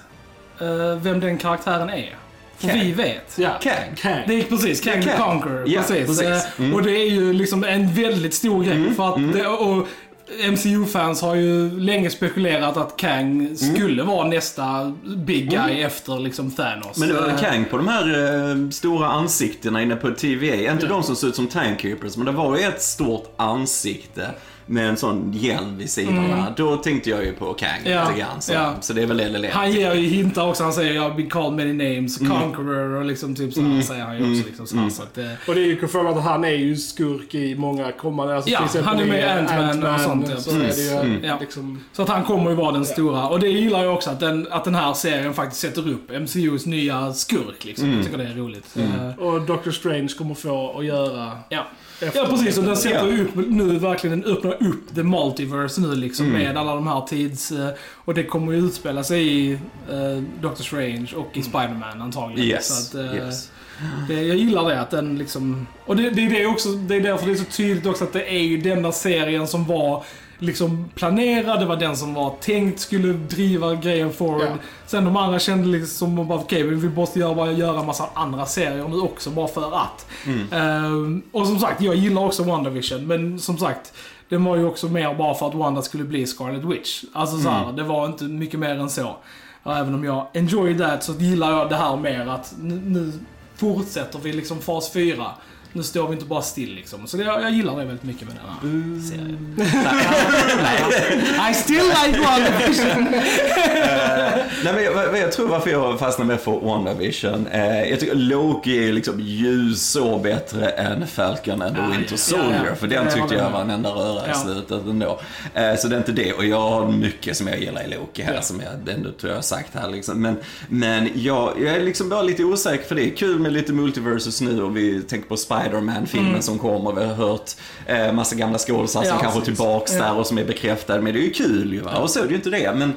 eh, vem den karaktären är? För Kang. vi vet. Ja. Kang. Kang. Det är precis, Kang the Kang. Conqueror. Ja, precis. precis. Eh, Mm. Och det är ju liksom en väldigt stor grej. För att det, och MCU-fans har ju länge spekulerat att Kang skulle vara nästa big guy efter liksom Thanos. Men det var Eh, Kang på de här eh, stora ansiktena inne på TVA. Inte de som ser ut som Timekeepers, men det var ju ett stort ansikte med en sån hjälm vid sidorna. Då tänkte jag ju på Kang Mm. Ja, lite grann. Så, ja. så det är väl det leder Han ger ju hintar också. Han säger jag har been called many names, Mm. Conqueror och liksom typ så här säger han ju också. Liksom, så här, så att, eh, Och det är ju confirmat att han är ju skurk i många kommande... Alltså, Ja, han är med i Ant-Man och sånt, Så ju Mm. Ja. liksom... Så att han kommer ju vara den stora. Och det gillar jag också, att den, att den här serien faktiskt sätter upp MCUs nya skurk. Liksom. Mm. Jag tycker det är roligt. Eh, Och Doctor Strange kommer få att göra... ja. ja, precis. Och den sätter Ja. ju upp nu verkligen, den öppnar upp the multiverse nu liksom Mm. med alla de här tids... eh, Och det kommer ju utspela sig i uh, Doctor Strange och i Spider-Man antagligen. Yes. Så att, eh, yes. Det, jag gillar det att den liksom... Och det, det är det också, det är därför det är så tydligt också att det är ju denna serien som var liksom planerad, det var den som var tänkt skulle driva grejen forward. Ja. Sen de andra kände liksom bara, okej, vi måste göra, bara göra en massa andra serier nu också, bara för att. Ehm, och som sagt, jag gillar också WandaVision, men som sagt, den var ju också mer bara för att Wanda skulle bli Scarlet Witch. Alltså så här, det var inte mycket mer än så. Även om jag enjoy that så gillar jag det här mer att nu, nu fortsätter vi liksom fas 4. Nu står vi inte bara still liksom. Så det, jag, jag gillar det väldigt mycket med den här serien. I still like WandaVision! Nej, men jag, jag tror varför jag fastnar med för WandaVision. Eh, jag tycker Loki är liksom ljus och bättre än Falcon and the Ja, Winter Soldier. ja, ja. För den tyckte jag var en enda röra i slutet ändå. Eh, så det är inte det. Och jag har mycket som jag gillar i Loki här Ja. som jag ändå tror jag har sagt här liksom. Men, men jag, jag är liksom bara lite osäker för det är kul med lite multiversus nu och vi tänker på Spider-Man-filmen som kommer. Vi har hört eh, massa gamla skådisar som Mm. Ja, kanske är tillbaks Ja. där och som är bekräftade. Men det är ju kul ju va? Och så är det ju inte det. Men,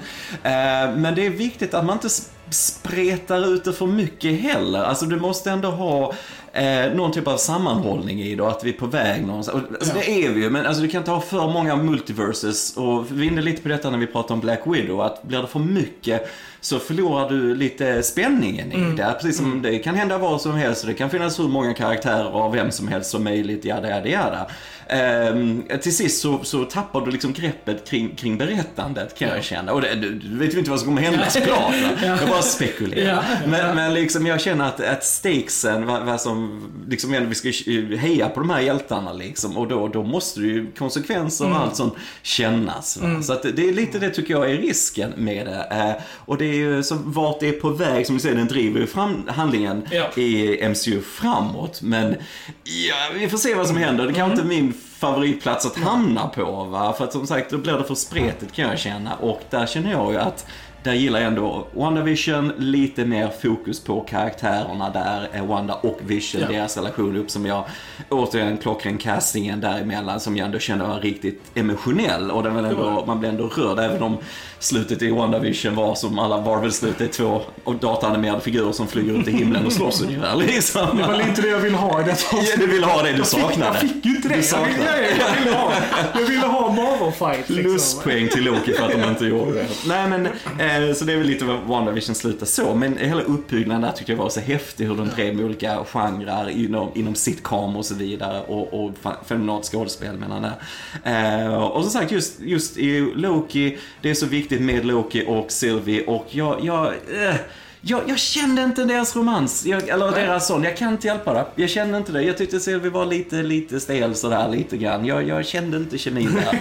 eh, men det är viktigt att man inte spretar ut det för mycket heller. Alltså du måste ändå ha eh, någon typ av sammanhållning i det och att vi är på väg någonstans. Och, Alltså, Ja. Det är vi ju, men alltså, du kan inte ha för många multiverses. Och vi inne lite på detta när vi pratade om Black Widow, att blir det för mycket så förlorar du lite spänningen i det. Precis som det kan hända vad som helst, det kan finnas hur många karaktärer av vem som helst som möjligt, jada jada jada. Ehm, till sist så, så tappar du liksom greppet kring, kring berättandet kan jag känna. Och det, du, du vet ju inte vad som kommer hända såklart. va? Jag bara spekulerar. Ja. Men, men liksom jag känner att, att stakesen, vad, vad som, liksom ändå vi ska heja på de här hjältarna liksom. Och då, då måste det ju konsekvenser och allt sånt kännas. Va? Så att det, är lite det tycker jag är risken med det. Eh, och det är ju så vart det är på väg, som du säger, den driver ju fram handlingen Ja. i MCU framåt. Men ja, vi får se vad som händer. Det kanske inte är min favoritplats att hamna på va. För att som sagt, då blir det för spretigt kan jag känna. Och där känner jag ju att där gillar jag ändå WandaVision, lite mer fokus på karaktärerna där är Wanda och Vision, Ja. deras relation upp som jag, återigen klockren castingen däremellan som jag ändå kände var riktigt emotionell och den var ändå, man blev ändå rörd även om slutet i WandaVision var som alla Marvel-slut, det är två datanimerade figurer som flyger ut i himlen och slåss ungefär liksom. Det var lite det jag ville ha i detta Ja, du vill ha det du Jag saknade. fick ju inte det. Du Jag ville, saknade. jag ville ha, jag ville ha Marvel-fight liksom. Pluspoäng till Loki för att de inte gjorde det. Nej men, eh, Eh, så det är väl lite vad WandaVision slutar så. Men hela uppbyggnaden där tyckte jag var så häftig. Hur de drev med olika genrer inom, inom sitcom och så vidare. Och, och fenomenalt skådespel menar jag. Eh, och som sagt, just, just i Loki, det är så viktigt med Loki och Sylvie. Och jag, jag eh, jag, jag kände inte deras romans, jag, eller deras sån. Jag kan inte hjälpa det. Jag kände inte det. Jag tyckte Sylvie var lite, lite stel sådär, lite grann. Jag, jag kände inte kemin där.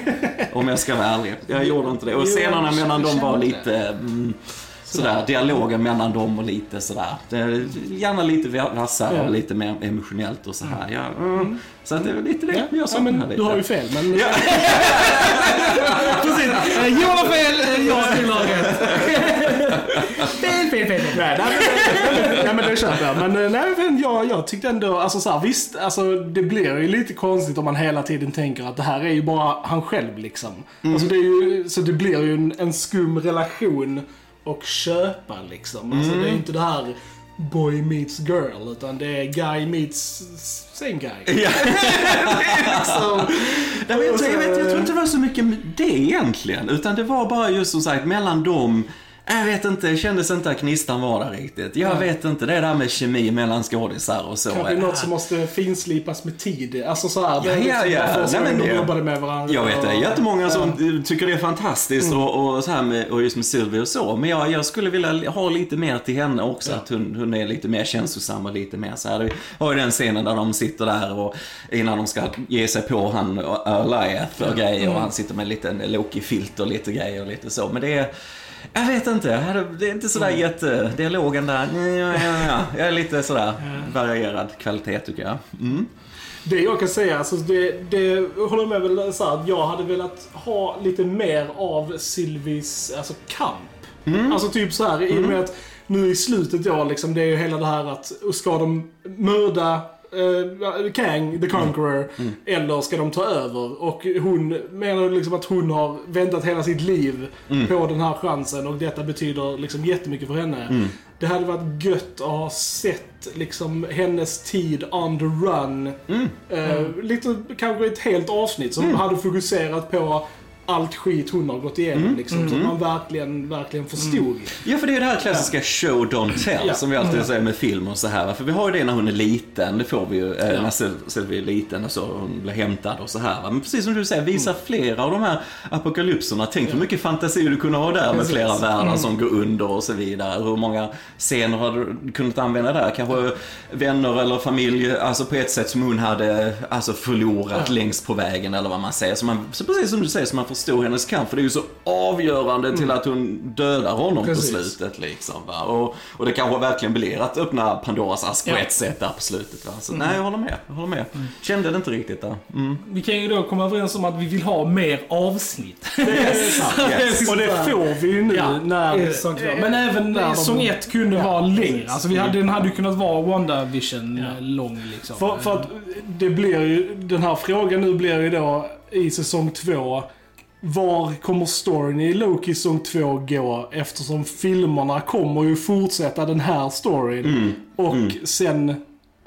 om jag ska vara ärlig. Jag gjorde inte det. Och scenerna mellan dem var lite, mm, sådär, dialogen mellan dem och lite sådär. Gärna lite vassare Ja. och lite mer emotionellt och så här. Ja, mm. Så att det är lite det Ja, jag ja, saknar men lite. du har ju fel. Men Ja. Precis. Eh, Jag har fel, jag har rätt. Fel, fel, fel. Nej, nej, men, nej, men det köper jag. Men eh, nej, men jag, jag tyckte ändå, alltså så här, visst, alltså det blir ju lite konstigt om man hela tiden tänker att det här är ju bara han själv liksom. Alltså det ju, så det blir ju en, en skum relation och köpa liksom. Alltså det är ju inte det här boy meets girl, utan det är guy meets same guy. Ja. liksom, Nej, jag, tror, jag, vet, jag tror inte det var så mycket det egentligen. Utan det var bara just som sagt mellan dem. Jag vet inte, det kändes inte att gnistan var där riktigt. Jag vet inte, det där med kemi mellan skådisar och så. Kanske något som måste finslipas med tid. Alltså så här, det är Ja, ja, liksom ja. första Nej, men de det- jobbade med varandra. Jag vet det, och- jättemånga som Ja. tycker det är fantastiskt och, och, så här med, och just med Sylvie och så. Men jag, jag skulle vilja ha lite mer till henne också. Att hon, hon är lite mer känslosam och lite mer så här. Vi har ju den scenen där de sitter där och innan de ska ge sig på han Eliath och grejer och han sitter med en liten Loki-filt och lite grejer och lite så. Men det är jag vet inte, det är inte sådär jätte... Dialogen där, ja, ja, ja. Jag är lite sådär varierad kvalitet tycker jag. Mm. Det jag kan säga, alltså det, det håller med väl så att jag hade velat ha lite mer av Sylvis alltså, kamp. Alltså typ så här, i och med att nu i slutet då, liksom, det är ju hela det här att ska de mörda eh, Kang, the Conqueror, eller ska de ta över? Och hon menar liksom att hon har väntat hela sitt liv på den här chansen? Och detta betyder liksom jättemycket för henne. Det hade varit gött att ha sett liksom hennes tid on the run. Eh, lite, kanske ett helt avsnitt som hade fokuserat på allt skit hon har gått igenom. Mm. Liksom, Så att man verkligen, verkligen förstod. Ja, för det är det här klassiska show don't tell Ja. som vi alltid säger med film och så här. För vi har ju det när hon är liten, det får vi ju eh, när Syl- Sylvie är liten och så hon blir hämtad och så här. Men precis som du säger, visa flera av de här apokalypserna. Tänk hur mycket fantasi du kunde ha där med flera världar som går under och så vidare. Hur många scener har du kunnat använda där? Kanske vänner eller familj, alltså på ett sätt som hon hade alltså förlorat längst på vägen eller vad man säger. Så, man, så precis som du säger, så man förstår hennes kamp. För det är ju så avgörande till att hon dödar honom Precis. på slutet. Liksom, va? Och, och det kanske verkligen blir att öppna Pandoras ask på Ja. ett sätt där på slutet. Va? Så nej, jag håller med. Jag håller med. Kände det inte riktigt där. Mm. Vi kan ju då komma överens om att vi vill ha mer avsnitt. Det är sant. Yes. Och det får vi ju nu Ja, när... eh, sånt var. Men även när de- säsong 1 kunde Ja, vara längre. Alltså vi hade, den hade ju kunnat vara WandaVision Ja. eh, lång liksom. För, för att det blir ju, den här frågan nu blir ju då i säsong två. Var kommer storyn i Loki säsong två gå? Eftersom filmerna kommer ju fortsätta den här storyn. Och sen,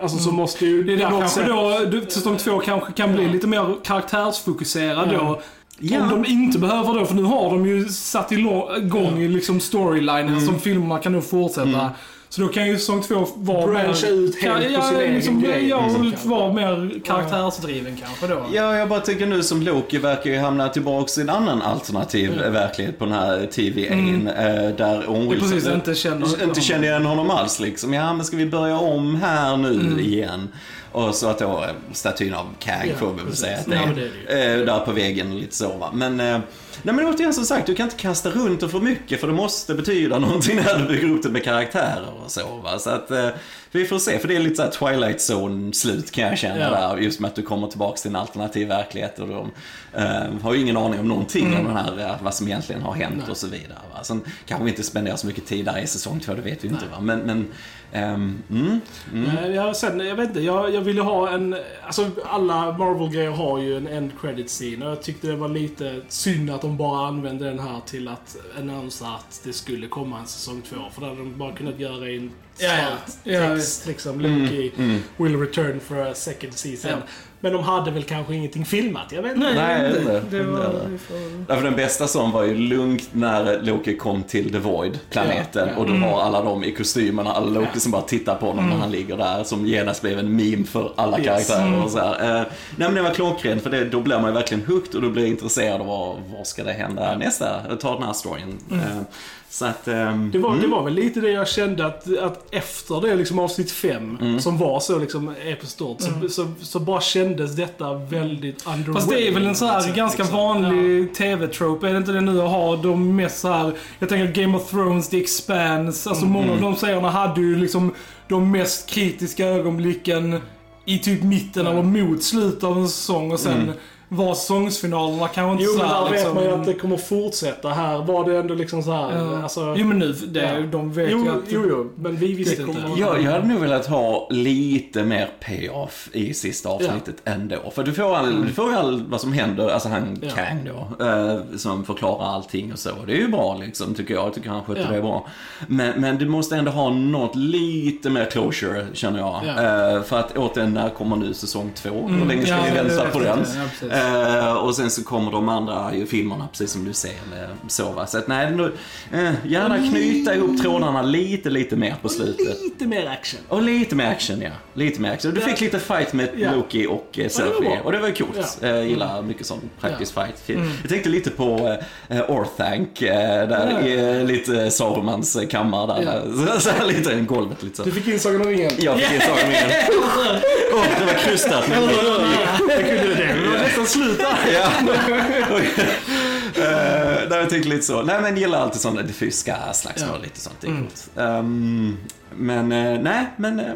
alltså så måste ju... Det är där kanske sätt- då, du- säsong två kanske kan bli lite mer karaktärsfokuserad Ja. då. Ja. Om de inte behöver det, för nu har de ju satt igång i liksom storylinen som filmerna kan nog fortsätta. Så då kan ju säsong två vara Branscha ut helt kan, på sin egen liksom, grej, Ja, liksom, och vara mer karaktärsdriven kanske då. Ja, jag bara tänker nu som Loki verkar ju hamna tillbaks i en annan alternativ verklighet på den här TV1. eh, Där Owen Det är Wilson precis, inte känner- inte kände igen honom alls liksom. Ja, men ska vi börja om här nu igen? Och så att då eh, statyn av Kang Ja, får vi väl säga att Ja, det men det är är. eh, Där på väggen och lite så va. Men, nej men återigen som sagt, du kan inte kasta runt det för mycket för det måste betyda någonting när du bygger upp det med karaktärer och så va. Så att eh, vi får se, för det är lite såhär Twilight Zone-slut kan jag känna Ja. där. Just med att du kommer tillbaks till en alternativ verklighet och de eh, har ju ingen aning om någonting om den här, eh, vad som egentligen har hänt och så vidare. Va? Sen kanske vi inte spenderar så mycket tid där i säsong två, det vet vi inte va. Men, men ehm, mm, Nej, Jag, sen, jag vet inte, jag, jag ville ha en... Alltså alla Marvel-grejer har ju en end credit scene och jag tyckte det var lite synd att de bara använde den här till att annonsa att det skulle komma en säsong två. För det hade de bara kunnat göra i en Ja, ja. svart Ja, text liksom. Loki will return for a second season. Ja. Men de hade väl kanske ingenting filmat, jag vet inte. Nej, Nej, det, inte. det var... Därför den bästa som var ju lugnt när Loki kom till The Void, planeten. Ja, ja. Och då var alla de i kostymerna, alla Loki Ja. som bara tittar på honom när han ligger där. Som genast blev en meme för alla Yes. karaktärer och så här. Eh, nej men det var klockrent för det, då blir man ju verkligen hooked och då blir jag intresserad av vad, vad ska det hända nästa, ta den här storyn. Eh, så att... ehm, Det var, mm. det var väl lite det jag kände att, att efter det liksom avsnitt 5, Mm. som var så liksom episkt stort, så, så, så bara kändes detta väldigt underwhelming. Fast det är väl en så här sätt, ganska liksom. vanlig TV-trope, är det inte det nu att ha de mest så här, jag tänker Game of Thrones, The Expanse, alltså många av de serierna hade ju liksom de mest kritiska ögonblicken i typ mitten eller mot slutet av en säsong. Och sen var säsongsfinalerna kanske inte Jo, men där liksom, vet man ju att det kommer fortsätta. Här var det ändå liksom så här, Ja. alltså... Jo men nu, det, Ja. de vet jo, ju att... jo, jo, men vi visste inte. kommer- Jag, jag hade nog velat ha lite mer payoff i sista avsnittet ändå. För du får, all, du får ju all vad som händer, alltså han Ja. Kang då, eh, som förklarar allting och så. Det är ju bra liksom, tycker jag. Jag tycker han sköter Ja. det bra. Men, men du måste ändå ha något lite mer closure, känner jag. Ja. Eh, för att återigen, när kommer nu säsong två? Hur länge ska ja, vi vänta på den? Ja. Eh, och sen så kommer de andra ju filmerna, precis som du säger, med så va. Så att nej, nu, eh, gärna knyta ihop trådarna lite, lite mer på slutet. Lite mer action. Och lite mer action ja. Lite mer action. Du fick lite fight med Ja. Loki och eh, bra. Och det var ju coolt. Ja. Mm. Jag gillar mycket sån praktisk fight. Jag tänkte lite på uh, Orthanc. eh, där Ja. i eh, lite Sarumans eh, kammare där. Ja. Så, så här lite en golvet lite så. Du fick in Sagan om ringen. Jag fick in Sagan igen. Åh, det var krystat. Men... Det kunde det. Det var nästan slut där. ja. Uh, nej, jag tänkte lite så. Nej, men gillar alltid sådana diffuska slagsmål. Ja. Lite sånt. Coolt. Ehm, men eh, nej, men eh,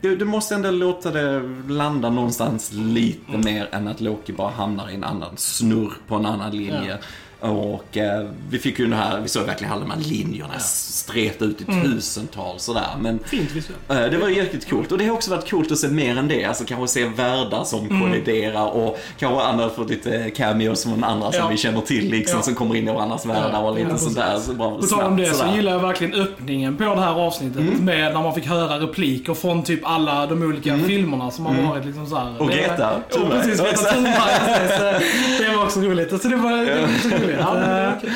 du, du måste ändå låta det landa någonstans lite mer än att Loki bara hamnar i en annan snurr på en annan linje. Och eh, vi fick ju den här, vi såg verkligen alla de här linjerna streta ut i tusentals sådär. Men Fint visuellt. eh, det var jäkligt coolt. Och det har också varit coolt att se mer än det. Alltså kanske se världar som kolliderar och kanske andra får lite cameos från andra som Ja. vi känner till liksom, Ja. som kommer in i varandras världar och lite Ja, sånt där. Så bara På tal om det så sådär. gillar jag verkligen öppningen på det här avsnittet. Mm. Med när man fick höra repliker från typ alla de olika filmerna som har varit liksom så här. Mm. Och Greta Ja, Thunberg. precis. Greta Thunberg. roligt. Alltså det var, det var så roligt. Eh,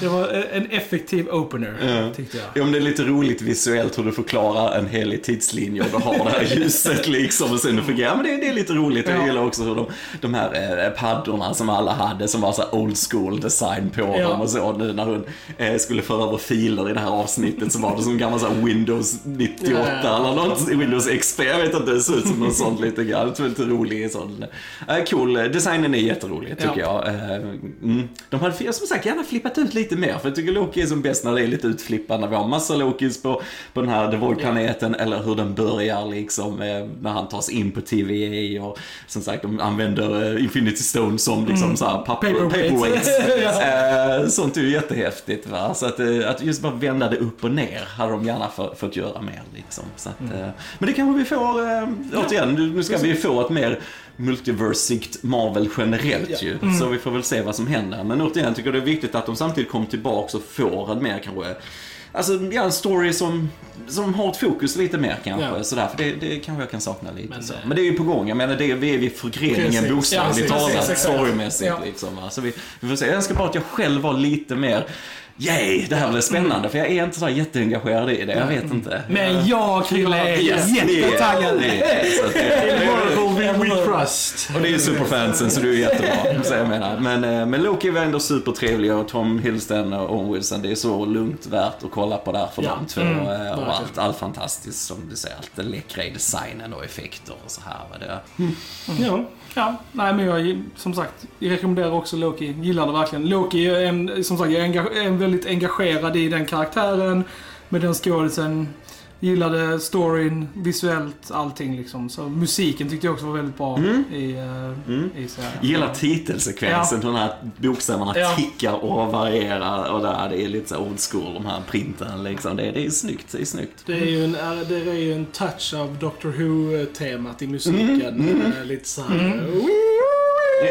Det var en effektiv opener, tyckte jag. Ja, men det är lite roligt visuellt hur du förklarar en helig tidslinje och du har det här ljuset liksom och sen det fungerar. Men det, det är lite roligt. Jag Ja. gillar också hur de, de här eh, paddorna som alla hade som var så old school design på Ja. dem och så. Nu när hon eh, skulle föra över filer i det här avsnittet så var det som gammal så Windows 98 Ja. eller något. Windows XP, jag vet inte, det såg ut som något sånt lite grann. Lite rolig sån. Eh, cool, designen är jätterolig tycker Ja. jag. Eh, mm. De hade som sagt gärna flippat ut lite mer för jag tycker Loki är som bäst när det är lite utflippat. När vi har massa Lokis på, på den här The Void-planeten eller hur den börjar liksom eh, när han tar sig in på TVA och som sagt de använder eh, Infinity Stone som liksom så här papper, Paperweight. paperweights. Ja. Sånt är ju jättehäftigt va. Så att, att just bara vända det upp och ner hade de gärna få- fått göra mer liksom. Så att, eh, men det kanske vi får, återigen, nu nu ska vi få ett mer multiversigt Marvel generellt ju. Så vi får väl se vad som händer. Men återigen, jag tycker det är viktigt att de samtidigt kommer tillbaka och får en mer kanske Alltså, ja, en story som, som har ett fokus lite mer kanske. Ja. Sådär, för det, det kanske jag kan sakna lite. Men, så. eh, men det är ju på gång. Jag menar, det, vi är vid förgreningen bokstavligt talat, storymässigt. Ja. Liksom. Så vi, vi får se. Jag önskar bara att jag själv var lite mer Yay, det här blir spännande. För jag är inte så jätteengagerad i det. Jag vet inte. Men jag, Krille, är Yes, det är- jättetaggad. Marvel we, trust. och det är ju superfansen så det är jättebra. Så jag menar. Men, eh, men Loki var ändå supertrevlig och Tom Hiddleston och Owen Wilson, det är så lugnt värt att kolla på där för Ja. de två. Mm, eh, och verkligen. allt, allt fantastiskt som du säger. Allt det läckra i designen och effekter och så här. Det, Ja. Ja, nej men jag, som sagt, jag rekommenderar också Loki. Gillar det verkligen. Loki är en, som sagt, jag är, enga- en väldigt engagerad i den karaktären. Med den skådisen. Gillade storyn, visuellt, allting liksom. Så musiken tyckte jag också var väldigt bra i, uh, i serien. Gillar titelsekvensen, hur de här bokstäverna Ja. tickar och varierar. Och där, det är lite så old school, de här printen liksom. Det, det är snyggt, det är snyggt. Det är ju en, det är ju en touch av Doctor Who-temat i musiken. Eh, Lite såhär...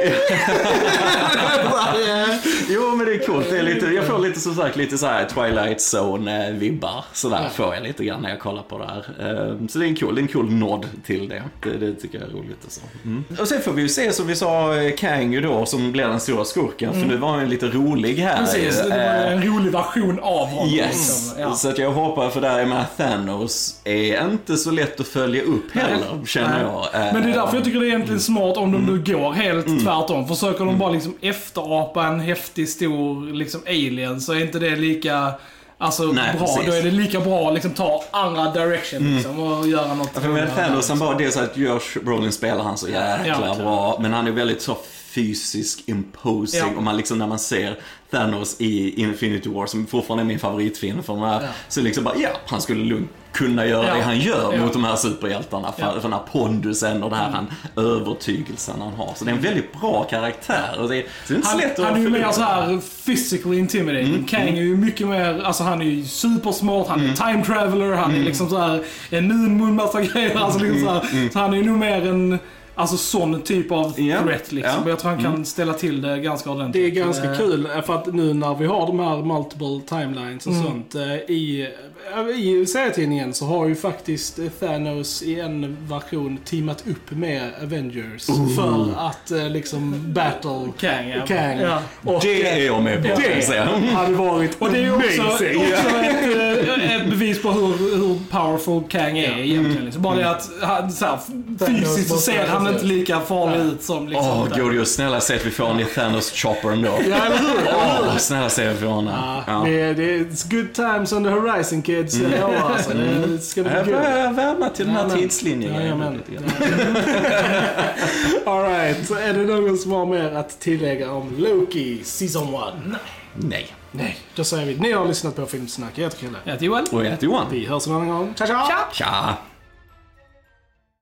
Jo men det är coolt. Det är lite, jag får lite som sagt lite så här Twilight Zone-vibbar. Sådär får jag lite grann när jag kollar på det här. Ehm, Så det är en cool, det är en cool nod till det. Det, det tycker jag är roligt och så. Mm. Och sen får vi ju se som vi sa eh, Kang ju då som blir den stora skurken. För nu var han lite rolig här. Precis, det var Eh, en rolig version av honom. Yes, liksom. Ja. så att jag hoppar för där med Thanos är inte så lätt att följa upp heller, känner Nej. jag. Eh, Men det är därför jag tycker det är egentligen smart om de Mm. nu går helt tvärtom. Försöker de bara liksom efterapa en häftig stor liksom alien så är inte det lika Alltså Nej, bra, precis. då är det lika bra att liksom ta andra direction liksom, och göra något Ja, för med han bara, dels att Josh Brolin spelar han så jäkla Ja. bra, men han är väldigt så fysisk imposing Ja. och man liksom när man ser Thanos i Infinity War, som fortfarande är min favoritfilm för de här, Ja. så liksom bara, ja, han skulle lugnt kunna göra Ja. det han gör Ja. mot de här superhjältarna. För, Ja. för den här pondusen och den här han, övertygelsen han har. Så det är en väldigt bra karaktär. Och det, så det är Han, lätt han är ju mer upp. så här physically intimidating. Mm, Kang är ju mycket mer, alltså han är ju supersmart, han är time traveler, han Mm. är liksom så här immun mot massa grejer. Alltså liksom så, här, så han är ju nog mer en, alltså sån typ av Ja, threat liksom. Mm. Jag tror han kan ställa till det ganska Det ordentligt. är ganska kul för att nu när vi har de här multiple timelines och sånt eh, i, i serietidningen så har ju faktiskt Thanos i en version teamat upp med Avengers för att eh, liksom battle Kang, ja. Kang. Ja. Och Det är jag med på, det hade varit Och det är också, också ett, eh, ett bevis på hur, hur powerful Kang är egentligen. Liksom. Bara det att han, så här, fysiskt så ser han inte lika farlig ut som liksom... Åh, Gordio, snälla säg att vi får en i Thanos chopper ändå. Ja, eller hur? Åh, snälla säg att vi får en. Ja, Ja. Det, det är it's good times on the horizon kids. Jag lovar alltså. Det ska bli Jag kul. börjar värma till den här Jajamän. tidslinjen. Jajamän. Alright, så är det någon som har mer att tillägga om Loki Season 1? Nej. Nej. Då säger vi, ni har lyssnat på Filmsnack. Jag heter Chrille. Jag heter Joel. Och jag heter Johan. Vi hörs en annan gång. Ciao, ciao! Tja!